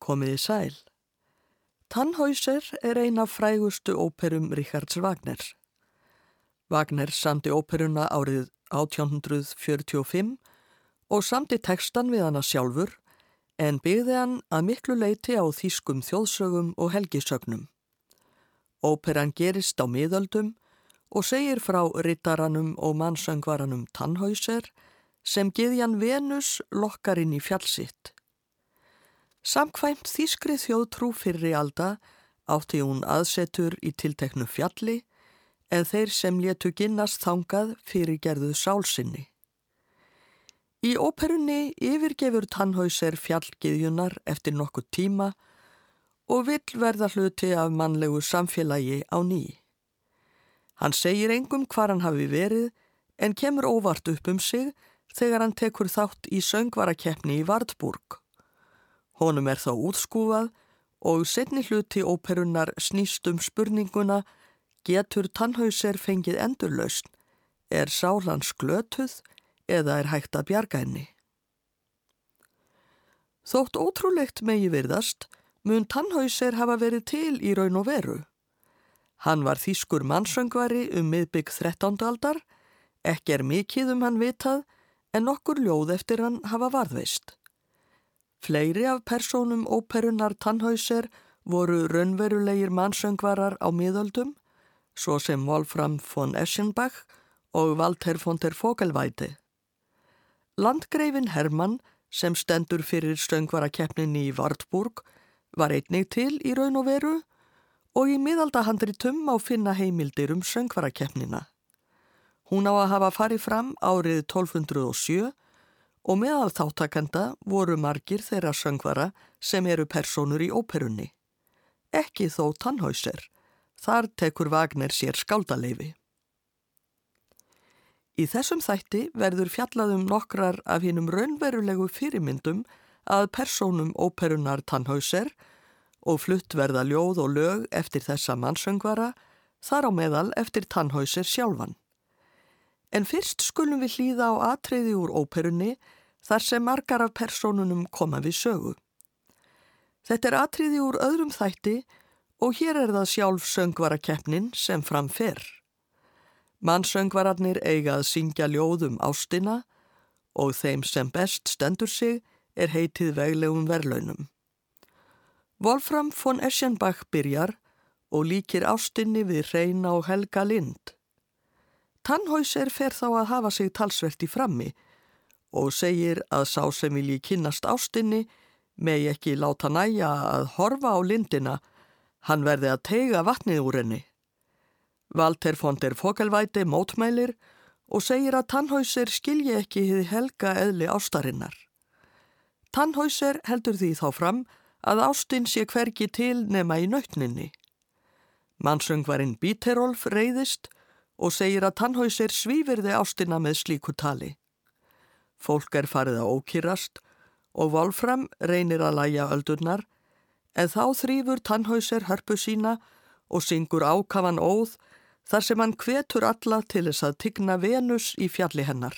Komiði sæl. Tannhäuser er eina frægustu óperum Richards Wagner. Wagner samti óperuna árið 1845 og samti tekstan við hana sjálfur en byggði hann að miklu leiti á þýskum þjóðsögum og helgisögnum. Óperan gerist á miðöldum og segir frá rittaranum og mannsöngvaranum Tannhäuser sem giðjan Venus lokkar inn í fjallsitt. Samkvæmt þýskri þjóðtrú fyrri alda átti hún aðsetur í tilteknu fjalli en þeir sem letu ginnast þangað fyrir gerðu sálsinni. Í óperunni yfirgefur Tannhäuser fjallgiðjunar eftir nokkuð tíma og vill verða hluti af mannlegu samfélagi á ný. Hann segir engum hvar hann hafi verið en kemur óvart upp um sig þegar hann tekur þátt í söngvarakeppni í Vardburg. Honum er þá útskúfað og setni hluti óperunar snýst um spurninguna getur tannhauser fengið endurlausn, er sálans glötuð eða er hægt að bjarga henni. Þótt ótrúlegt megi virðast mun tannhauser hafa verið til í raun og veru. Hann var þýskur mannsöngvari um miðbygg 13. aldar, ekki er mikið um hann vitað en okkur ljóð eftir hann hafa varðveist. Fleiri af persónum óperunar Tannhäuser voru raunverulegir mannsöngvarar á miðöldum, svo sem Wolfram von Eschenbach og Walter von der Vogelweide. Landgreifin Hermann, sem stendur fyrir söngvarakeppninni í Wartburg, var einnig til í raun og veru og í miðaldahandritum á finna heimildir um söngvarakeppnina. Hún á að hafa farið fram árið 1207 og meðal þáttakenda voru margir þeirra söngvara sem eru personur í óperunni. Ekki þó tannhäuser, þar tekur Vagner sér skáldaleifi. Í þessum þætti verður fjallaðum nokkrar af hinnum raunverulegu fyrirmyndum að personum óperunar tannhäuser og flutt verða ljóð og lög eftir þessa mannsöngvara, þar á meðal eftir tannhäuser sjálfan. En fyrst skulum við hlýða á atriði úr óperunni þar sem margar af personunum koma við sögu. Þetta er atriði úr öðrum þætti og hér er það sjálf söngvarakeppnin sem framfer. Mannsöngvararnir eiga að syngja ljóðum ástina og þeim sem best stendur sig er heitið veglegum verlaunum. Wolfram von Eschenbach byrjar og líkir ástinni við reyna og helga lind. Tannhäuser fer þá að hafa sig talsvert í frammi og segir að sá sem vilji kynnast ástinni megi ekki láta næja að horfa á lindina, hann verði að teiga vatnið úr henni. Walter von der Vogelweide mótmælir og segir að Tannhäuser skilji ekki hið helga eðli ástarinnar. Tannhäuser heldur því þá fram að ástin sé hvergi til nema í nautninni. Mannsöngvarinn Bíterolf reyðist og segir að Tannhäuser svífirði ástina með slíku tali. Fólk er farið að ókýrast og Wolfram reynir að læja öldurnar en þá þrýfur Tannhäuser hörpu sína og syngur ákafan óð þar sem hann hvetur alla til þess að tigna Venus í fjalli hennar.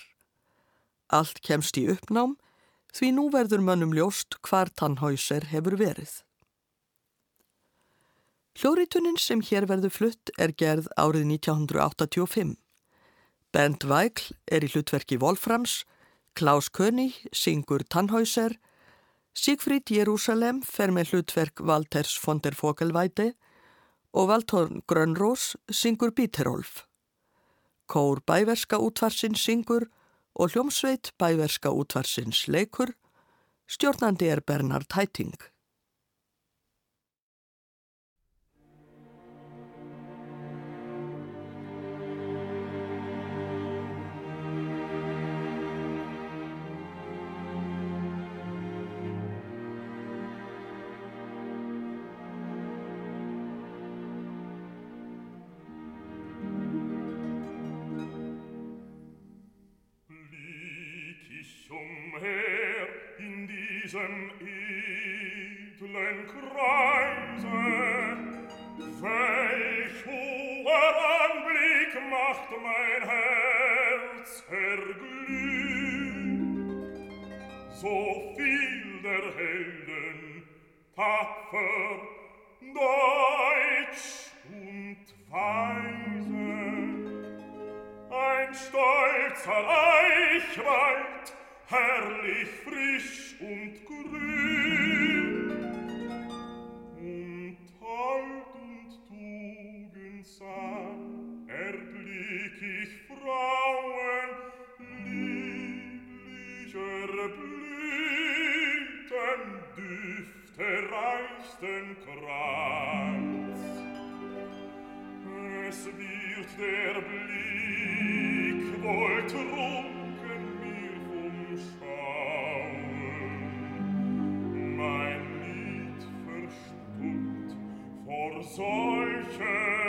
Allt kemst í uppnám því nú verður mönnum ljóst hvar Tannhäuser hefur verið. Hljóritunnin sem hér verður flutt er gerð árið 1985. Bernd Weigl er í hlutverki Wolframs, Klaus König syngur Tannhäuser, Sigfríd Jérúsalem fer með hlutverk Walters von der Vogelweide og Valtorn Grönrós syngur Bíterolf. Kór Bæverska útvarsins syngur og hljómsveit Bæverska útvarsins leikur, stjórnandi er Bernhard Hæting. diesem edlen Kreise, welch hoher Anblick macht mein Herz erglühen, so viel der Helden tapfer, deutsch und weise, ein stolzer Eichwald, herrlich frisch und grün. Und halt und tugendsam erblick ich frauen lieblicher blüten düfte reichsten kranz es wird der blick wohl trug schaue mein lied verstummt vor solchen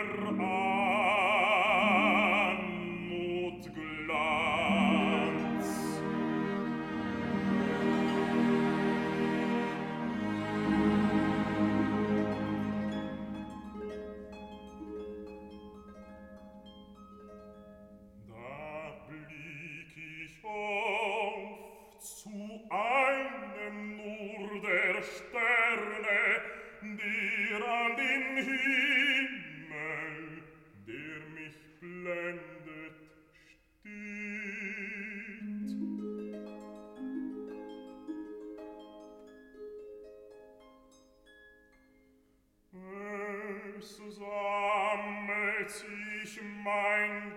sich mein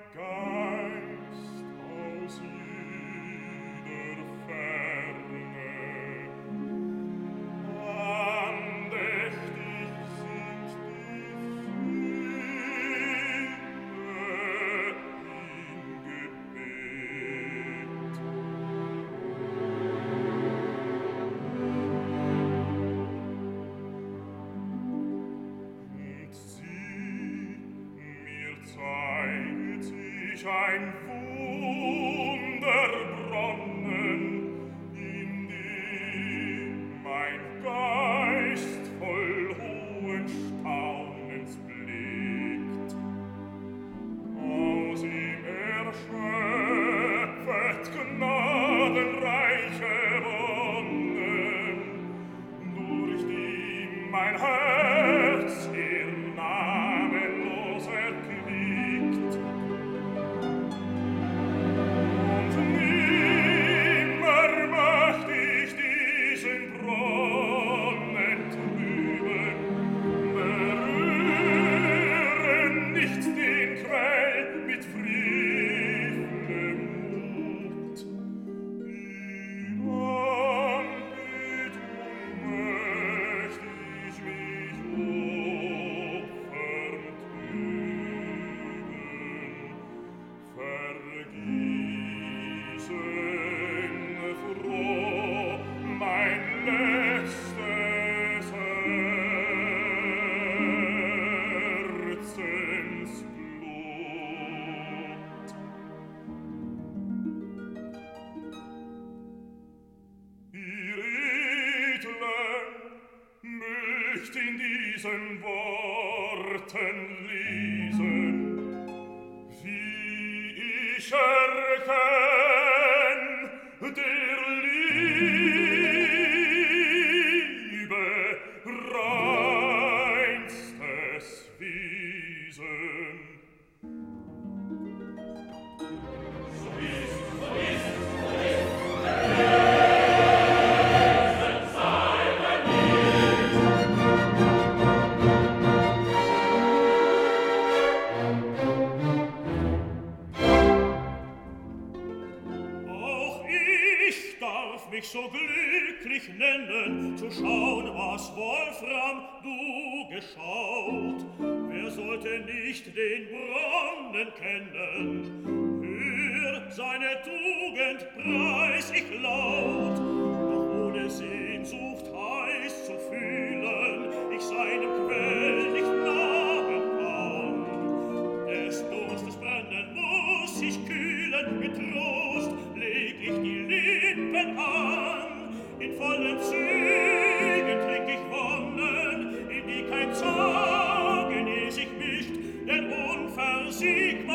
Lippen an, in vollen Zügen trink ich Wonnen, in die kein Zorgen es ich mischt, denn unversiegt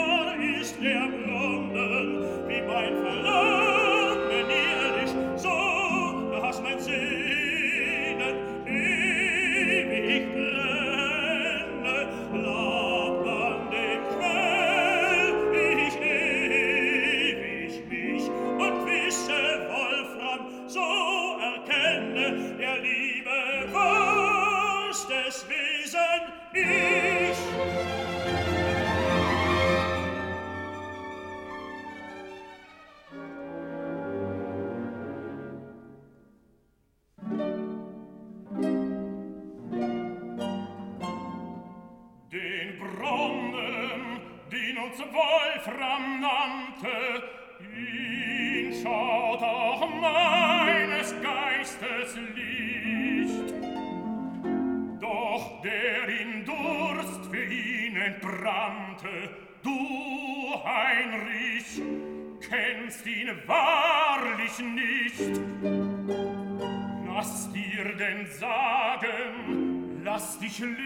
lass dich lehren.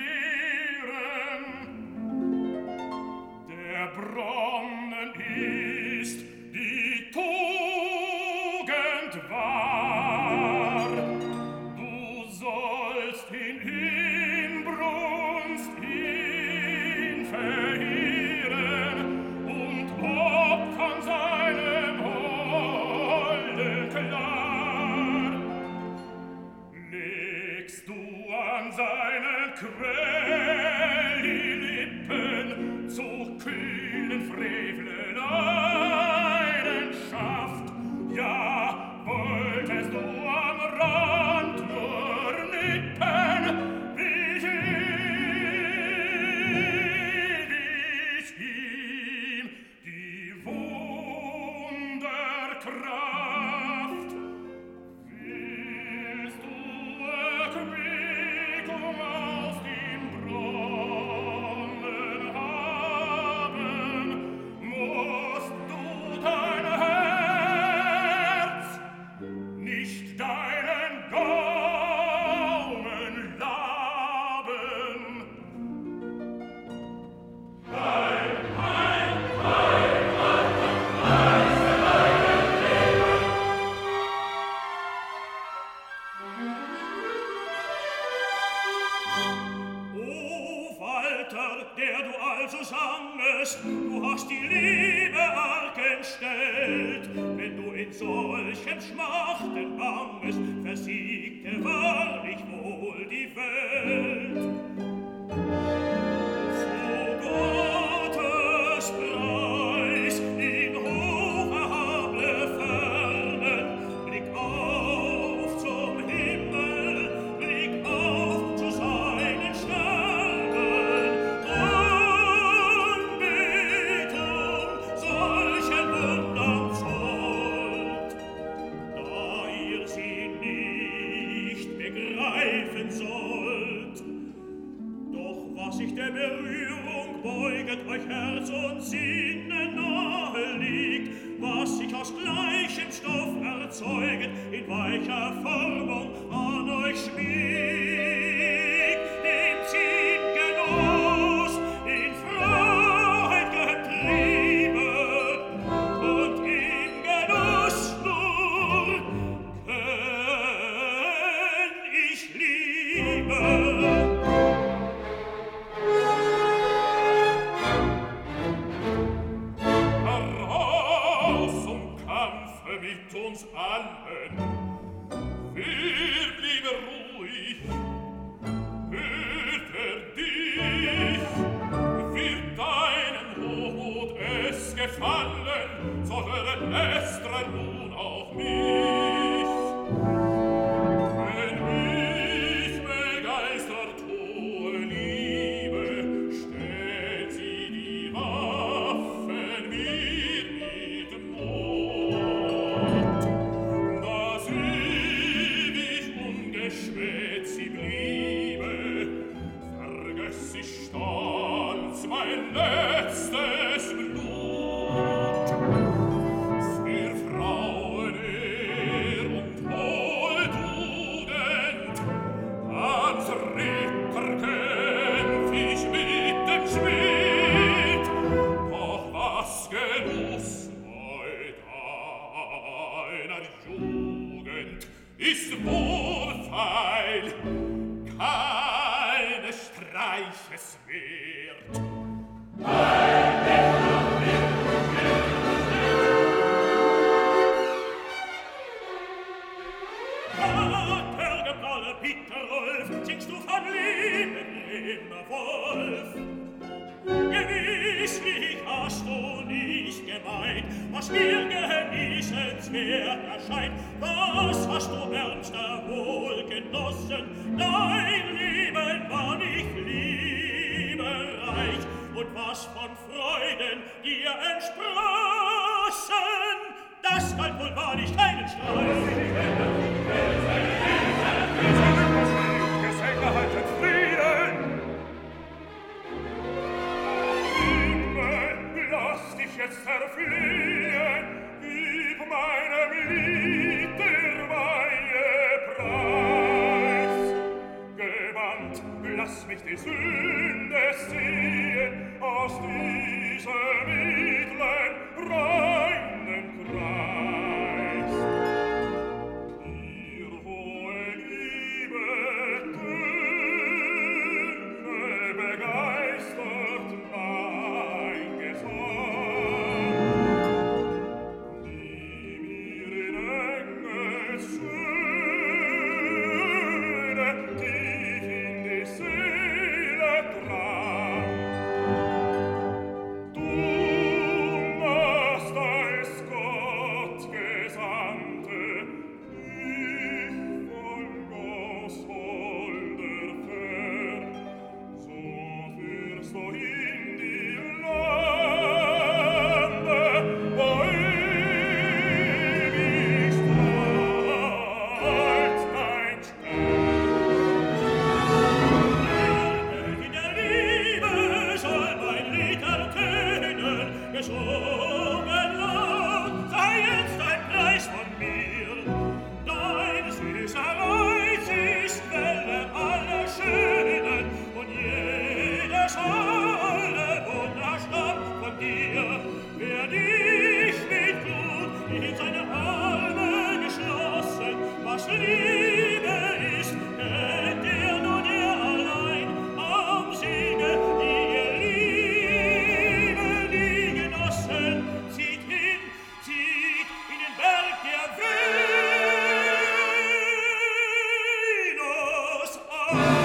Der Brot in there. Venus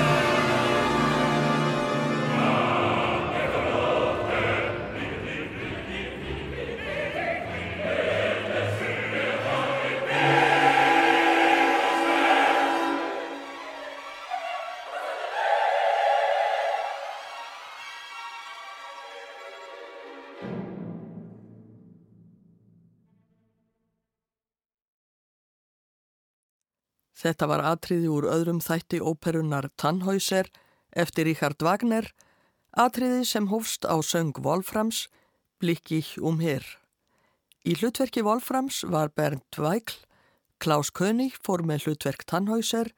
Þetta var atriði úr öðrum þætti óperunar Tannhäuser eftir Richard Wagner, atriði sem hófst á söng Wolframs, Blikkich um hér. Í hlutverki Wolframs var Bernd Weigl, Klaus König fór með hlutverk Tannhäuser,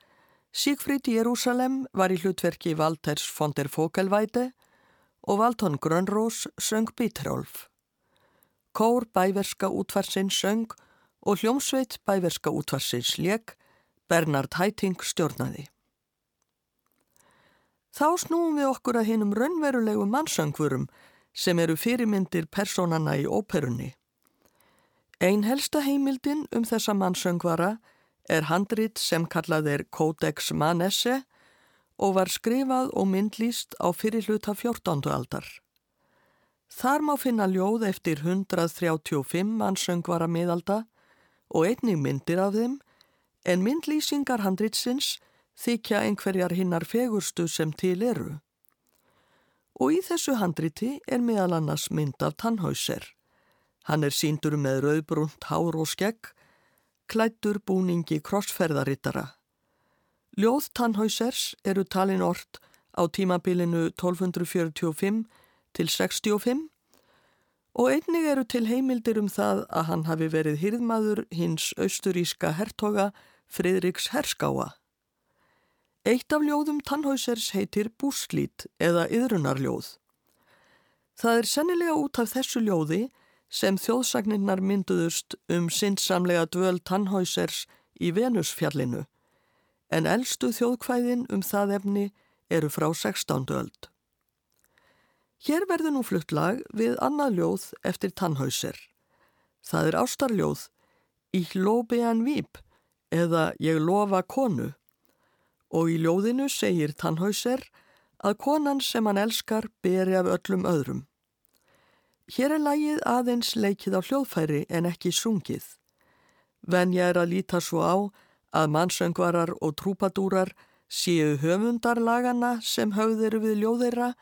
Siegfried Jerusalem var í hlutverki Walters von der Vogelweide og Valton Grönrós söng Bítrólf. Kór bæverska útvarsins söng og hljómsveit bæverska útvarsins lék Bernard Hæting stjórnaði. Þá snúum við okkur að hinum raunverulegu mannsöngvurum sem eru fyrirmyndir personana í óperunni. Ein helsta heimildin um þessa mannsöngvara er handrit sem kallað er Codex Manesse og var skrifað og myndlýst á fyrirluta 14. aldar. Þar má finna ljóð eftir 135 mannsöngvara miðalda og einnig myndir af þeim en myndlýsingar handritsins þykja einhverjar hinnar fegurstu sem til eru. Og í þessu handriti er meðal annars mynd af tannhauser. Hann er síndur með rauðbrunt hár og skegg, klættur búningi krossferðarittara. Ljóð tannhausers eru talin ort á tímabilinu 1245 til 65 og einnig eru til heimildir um það að hann hafi verið hýrðmaður hins austuríska hertoga Friðriks Herskáa. Eitt af ljóðum tannhausers heitir búslít eða yðrunarljóð. Það er sennilega út af þessu ljóði sem þjóðsagninnar mynduðust um sinnsamlega dvöl tannhausers í Venusfjallinu, en eldstu þjóðkvæðin um það efni eru frá 16. öld. Hér verður nú flutt lag við annað ljóð eftir tannhauser. Það er ástarljóð í Hlóbean Víp eða Ég lofa konu og í ljóðinu segir tannhauser að konan sem hann elskar beri af öllum öðrum. Hér er lægið aðeins leikið á hljóðfæri en ekki sungið. Venja er að líta svo á að mannsöngvarar og trúpadúrar séu höfundarlagana sem höfðir við ljóðeira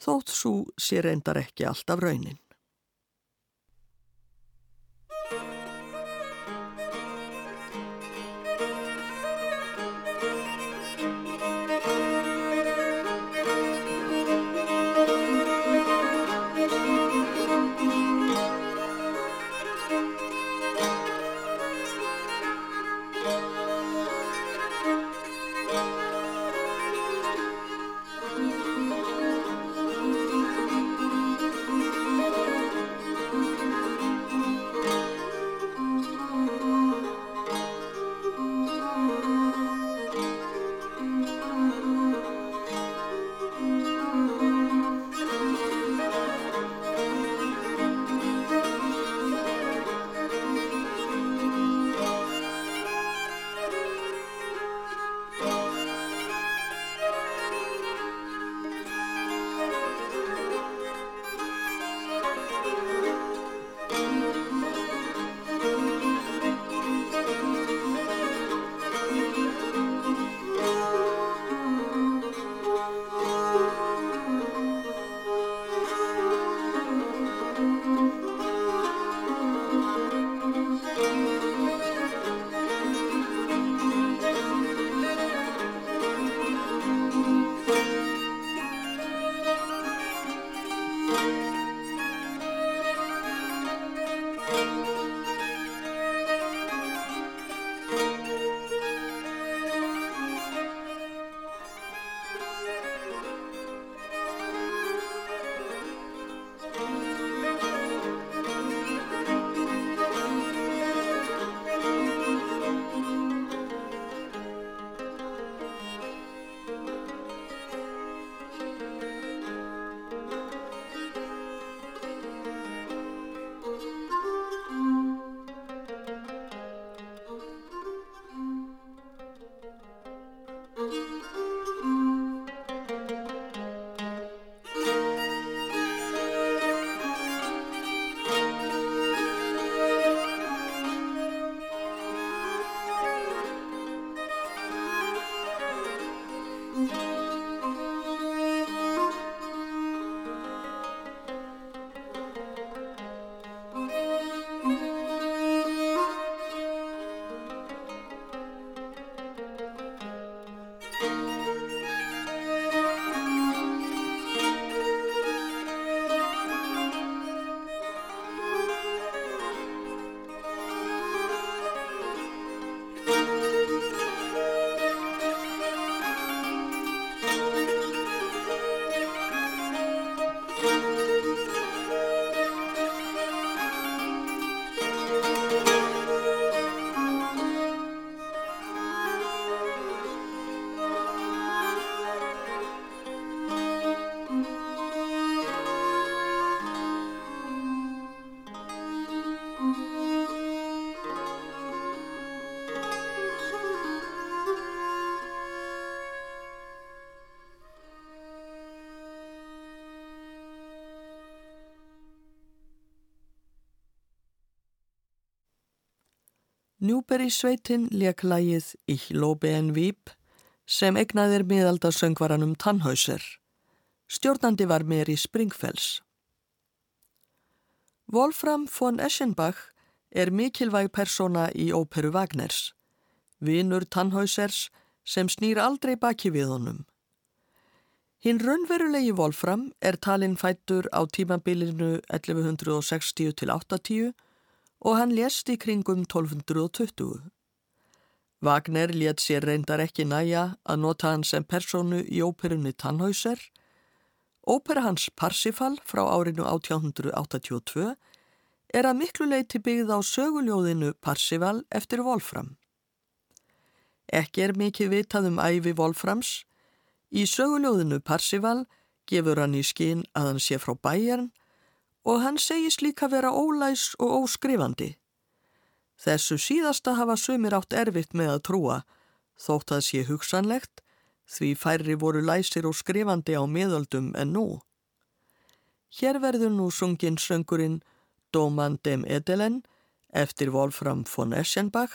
þótt svo sé reyndar ekki alltaf raunin. Njúberi sveitin leik lægið Ich lobe en vip sem egnaðir miðalda söngvaranum Tannhäuser. Stjórnandi var Meri Springfells. Wolfram von Eschenbach er mikilvæg persóna í óperu Wagners. Vinur Tannhäusers sem snýr aldrei baki við honum. Hinn raunverulegi Wolfram er talinn fættur á tímabilinu 1160 til 80 og hann lést í kringum 1220. Wagner let sér reyndar ekki næja að nota hann sem personu í óperunni Tannhäuser. Ópera hans Parsifal frá árinu 1882 er að miklu leiti byggð á söguljóðinu Parsifal eftir Wolfram. Ekki er mikið vitað um æfi Wolframs. Í söguljóðinu Parsifal gefur hann í skinn að hann sé frá bæjarn og hann segist líka vera ólæs og óskrifandi. Þessu síðasta hafa sumir átt erfitt með að trúa, þótt að sé hugsanlegt, því færri voru læsir og skrifandi á miðöldum en nú. Hér verður nú sungin söngurinn Doman dem Edelen eftir Wolfram von Eschenbach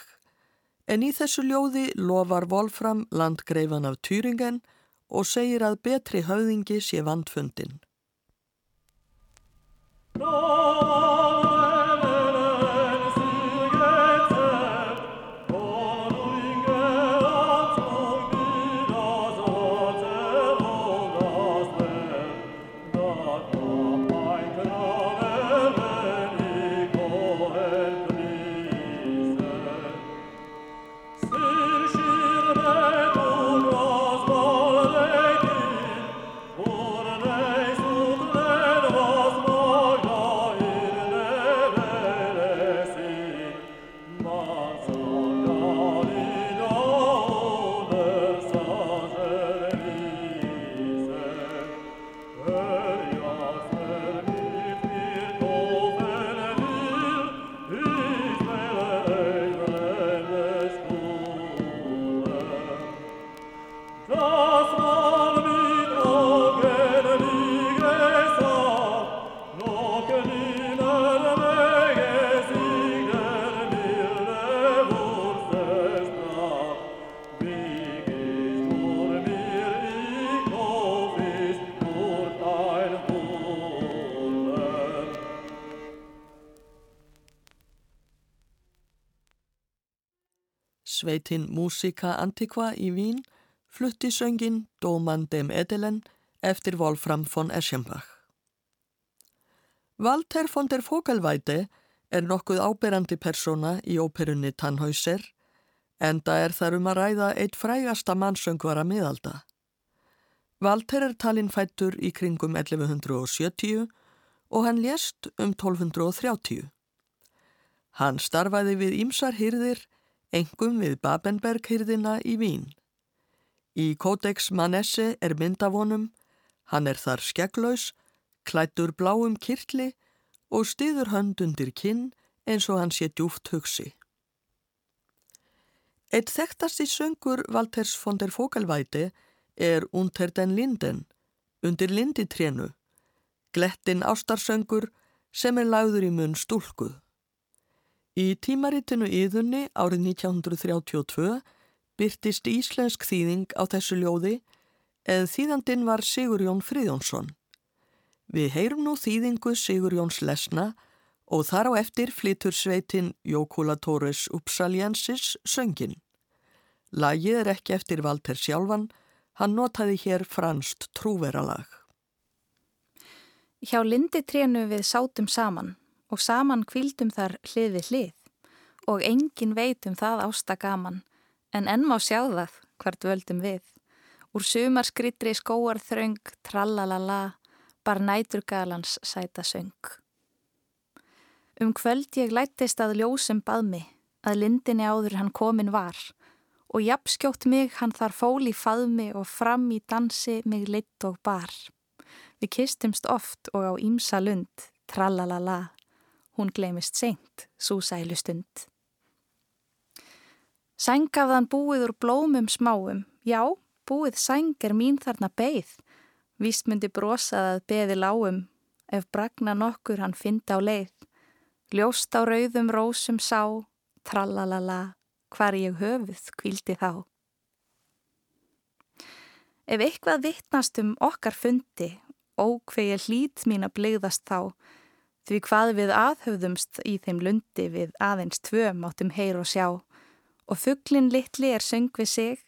en í þessu ljóði lofar Wolfram landgreifan af Thüringen og segir að betri höfðingi sé vandfundin. No! Sveitin Musica Antiqua í Vín flutti söngin Doman dem Edelen eftir Wolfram von Eschenbach. Walter von der Vogelweide er nokkuð áberandi persóna í óperunni Tannhäuser enda er þar um að ræða eitt frægasta mannsöngvara miðalda. Walter er talinn fættur í kringum 1170 og hann lést um 1230. Hann starfaði við ímsar hýrðir engum við Babenberg-hyrðina í Vín. Í Codex Manesse er myndavonum, hann er þar skegglaus, klættur bláum kirtli og stiður hönd undir kinn eins og hann sé djúft hugsi. Eitt þekktasti söngur Valters von der Vogelweide er Unter den Linden, undir linditrénu, glettin ástarsöngur sem er lagður í munn stúlkuð. Í tímaritinu Íðunni árið 1932 byrtist íslensk þýðing á þessu ljóði eða þýðandin var Sigurjón Fríðjónsson. Við heyrum nú þýðingu Sigurjóns lesna og þar á eftir flytur sveitin Jókulatórus Upsaljensis söngin. Lagið er ekki eftir Valter sjálfan, hann notaði hér franst trúveralag. Hjá linditrénu við sátum saman og saman kvildum þar hlið við hlið og engin veitum það ásta gaman en enn má sjá það hvert völdum við. Úr sumarskrittri skóar þröng, trallalala, bar næturgalans sæta söng. Um kvöld ég lættist að ljósum baðmi, að lindinni áður hann komin var og jafnskjótt mig hann þar fól í faðmi og fram í dansi mig leitt og bar. Við kistumst oft og á ímsa lund, trallalala. Hún gleimist seint, svo sælu stund. Sængafðan búið úr blómum smáum, já, búið sæng er mín þarna beigð. Víst myndi brosað að beði lágum, ef bragna nokkur hann fynda á leið. Ljóst á rauðum rósum sá, trallalala, hvar ég höfuð kvildi þá. Ef eitthvað vittnast um okkar fundi, ókveið ég hlít mín að blegðast þá, Því hvað við aðhöfðumst í þeim lundi við aðeins tvö máttum heyr og sjá og fugglin litli er söng við sig,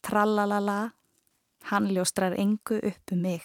trallalala, hann ljóstrar engu upp um mig.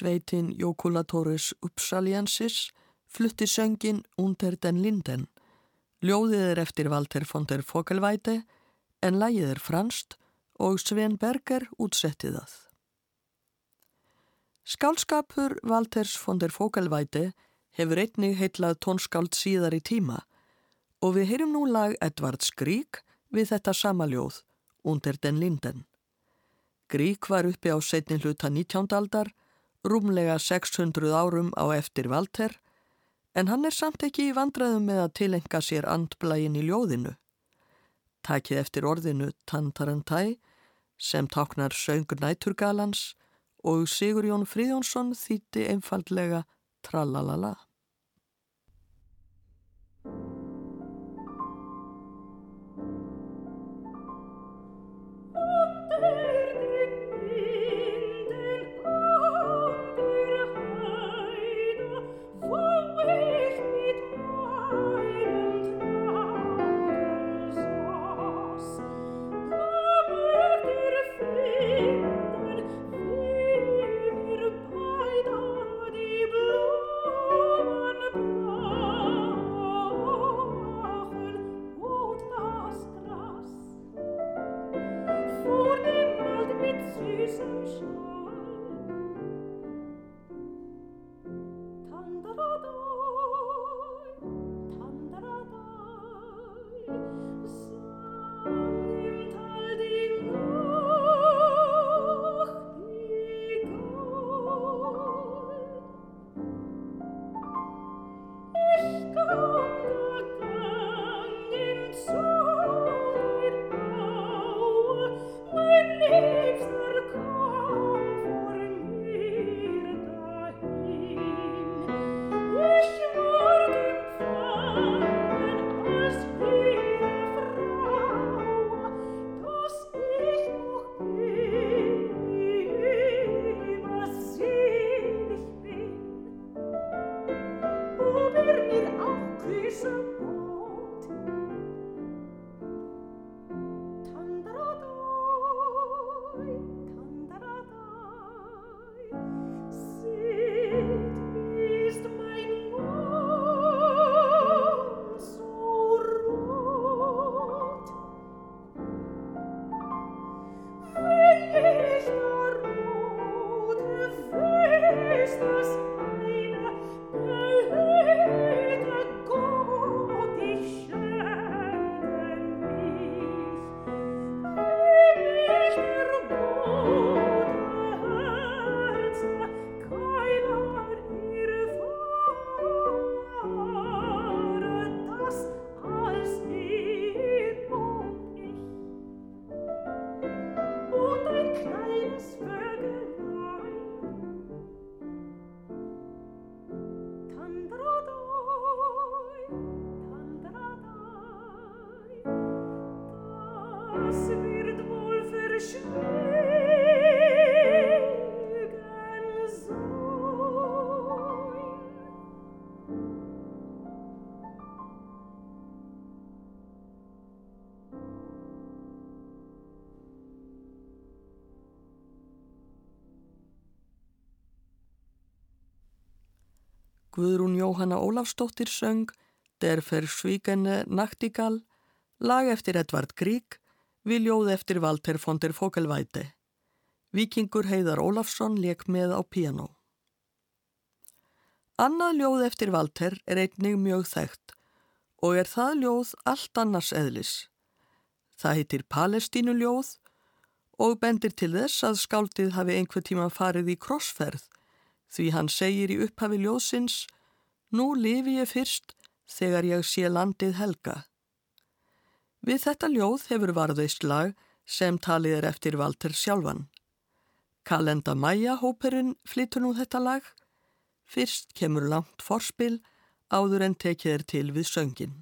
Sveitin Jókulatórus Uppsaliensis flutti söngin Under den Linden. Ljóðið er eftir Walter von der Vogelweide en lægið er franst og Sven Berger útsettið það. Skálskapur Walters von der Vogelweide hefur einnig heitlað tónskáld síðar í tíma og við heyrum nú lag Edvards Grík við þetta sama ljóð, Under den Linden. Grík var uppi á setni hluta 19. aldar, rúmlega 600 árum á eftir Walter en hann er samt ekki í vandraðum með að tilenga sér andblægin í ljóðinu. Takið eftir orðinu Tantarantæ sem táknar söngur næturgalans og Sigur Jón Fríðjónsson þýtti einfallega Tralalala. Jóhanna Ólafstóttir söng Der Verschvíkene Nachtigall, lag eftir Edvard Grieg, viljóð eftir Walter von der Vogelweide. Vikingur Heiðar Ólafsson leik með á piano. Annað ljóð eftir Walter er einnig mjög þekkt og er það ljóð allt annars eðlis. Það heitir Palestínuljóð og bendir til þess að skáldið hafi einhver tíma farið í krossferð því hann segir í upphafi ljósins Nú lifi ég fyrst þegar ég sé landið helga. Við þetta ljóð hefur varðveist lag sem talið er eftir Walter sjálfan. Kalenda Maja hóperinn flyttur nú þetta lag. Fyrst kemur langt forspil áður en tekið er til við söngin.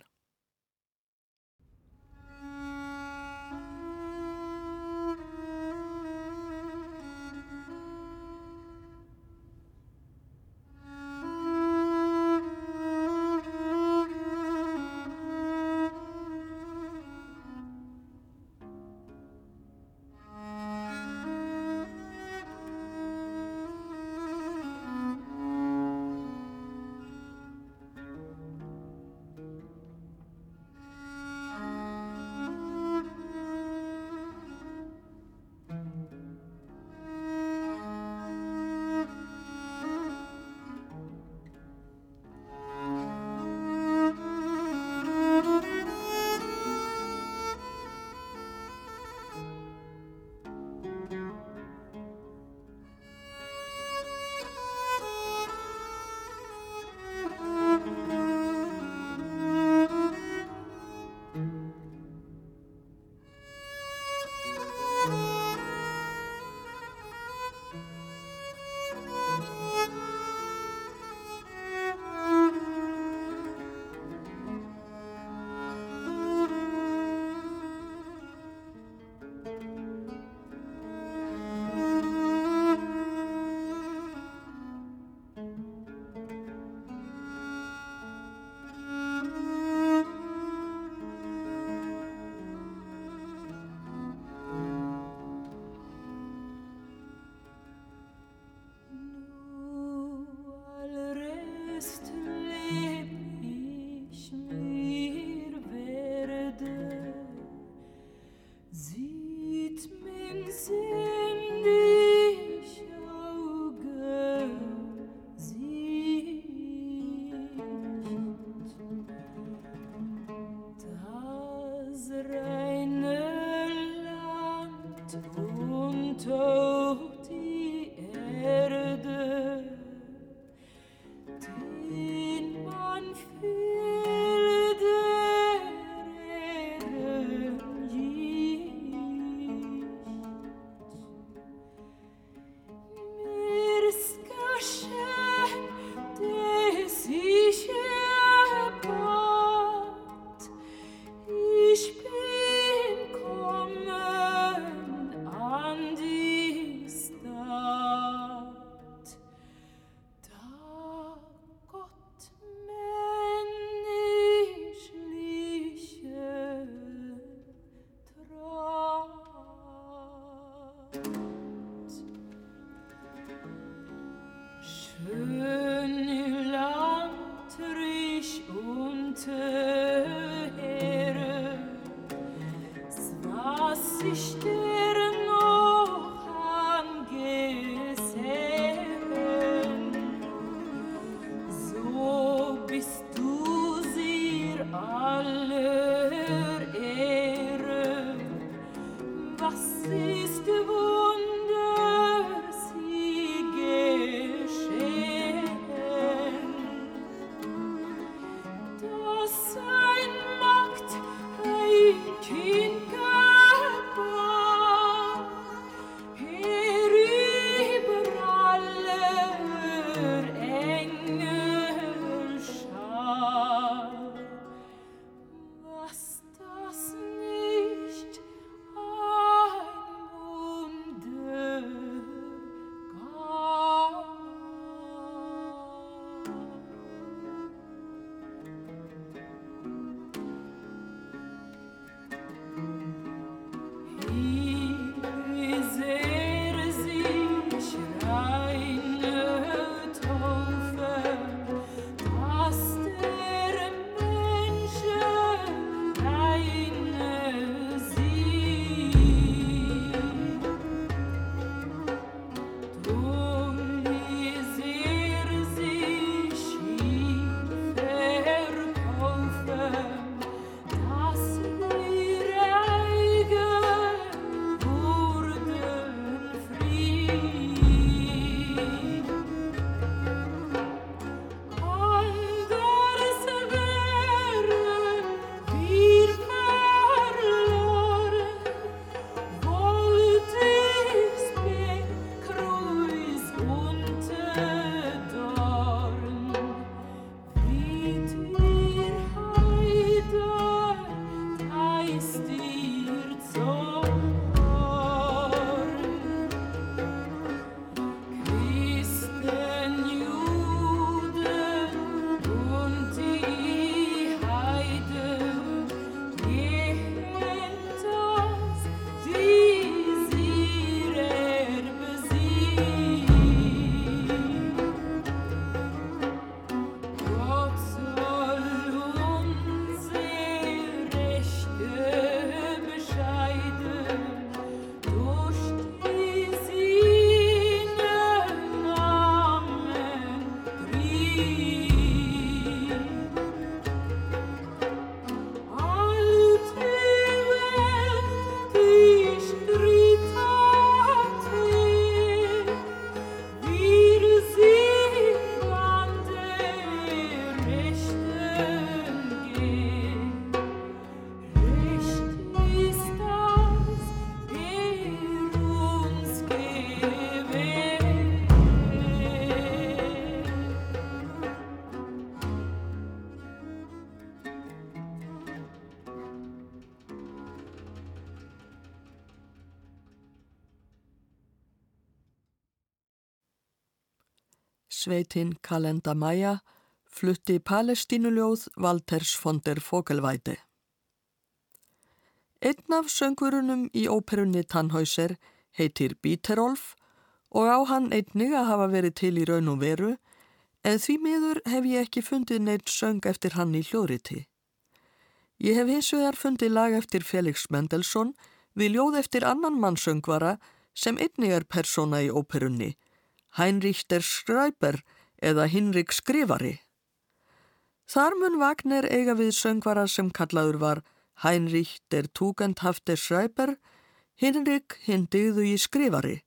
Sveitin Kalenda Maja flutti palestínuljóð Walters von der Vogelweide. Einn af söngurunum í óperunni Tannhäuser heitir Bíterolf og á hann einnig að hafa verið til í raun og veru en því miður hef ég ekki fundið neitt söng eftir hann í hljóðriti. Ég hef hins vegar fundið lag eftir Felix Mendelssohn við ljóð eftir annan mannsöngvara sem einnig er persóna í óperunni Heinrich der Schreiber eða Hinrik Skrifari. Þar mun Wagner eiga við söngvara sem kallaður var Heinrich der Tugendhafte Schreiber, Hinrik hinn digðu í Skrifari,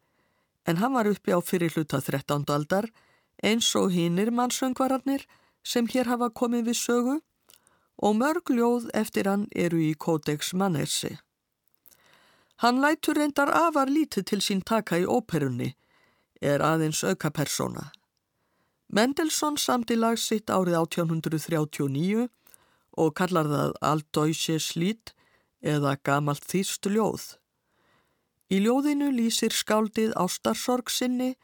en hann var uppi á fyrir hluta 13. aldar eins og hinnir mannsöngvararnir sem hér hafa komið við sögu og mörg ljóð eftir hann eru í Codex Mannersi. Hann lætur reyndar afar lítið til sín taka í óperunni er aðeins aukapersona. Mendelssohn samti lag sitt árið 1839 og kallar það Aldóise slít eða Gamalt þýstu ljóð. Í ljóðinu lýsir skáldið ástarsorg sinni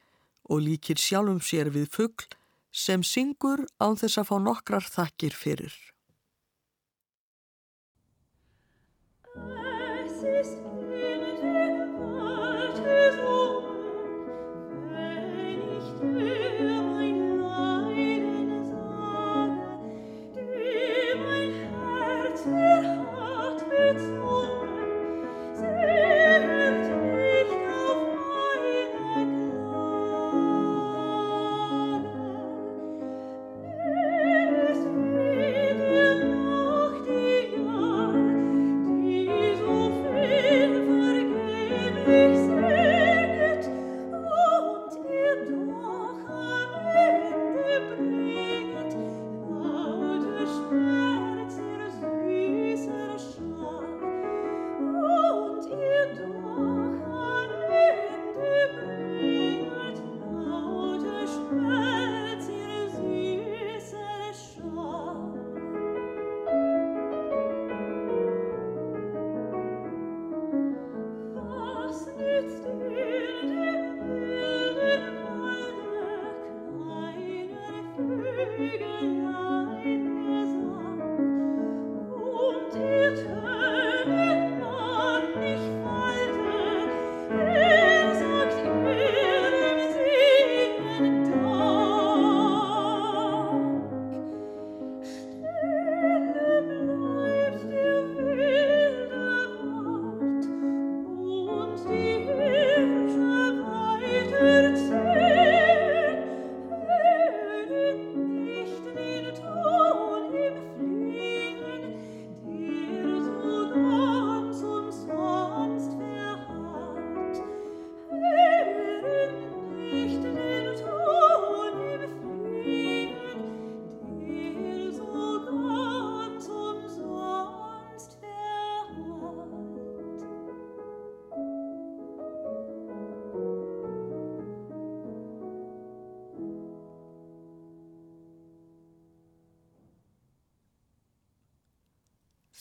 og líkir sjálfum sér við fuggl sem syngur án þess að fá nokkrar þakkir fyrir. Jesus.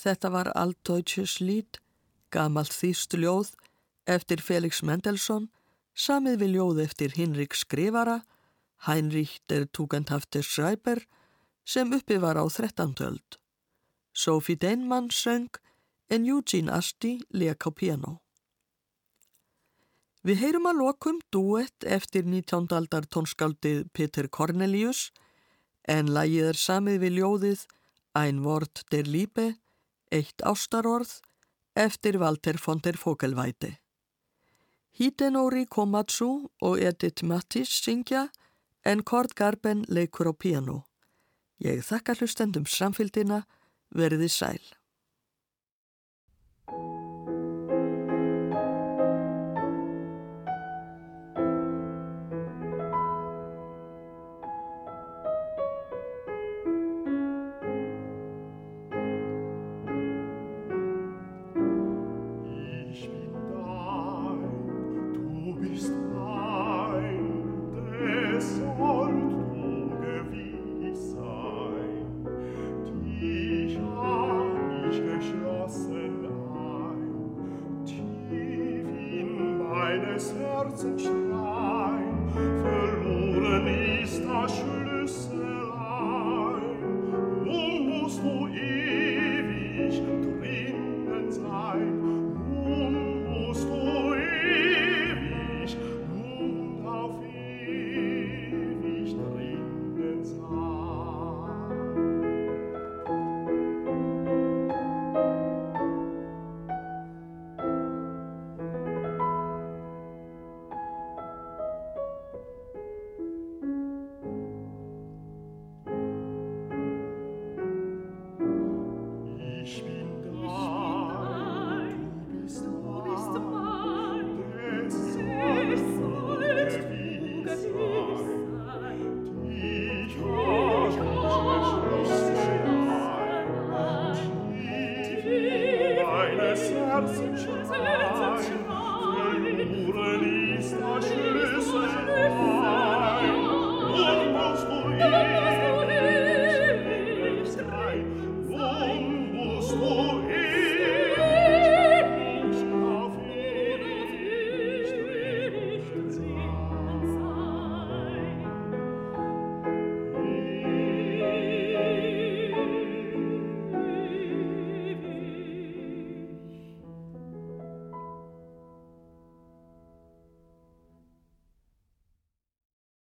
Þetta var Altdeutsches Lied, gamalt þýst ljóð eftir Felix Mendelssohn, samið við ljóð eftir Hinrik Skrifara, Heinrich der Tugendhafte Schreiber, sem uppi var á 13. öld. Sophie Denman söng en Eugene Asti leik á piano. Við heyrum að lokum duett eftir 19. aldar tónskaldið Peter Cornelius en lagið er samið við ljóðið Ein Wort der Liebe, eitt ástarorð eftir Walter von der Vogelweide. Hidenori Komatsu og Edith Mattis syngja en Kort Garben leikur á piano. Ég þakka hlustendum samfélgina, verði sæl. Herzenstein verloren ist das schöne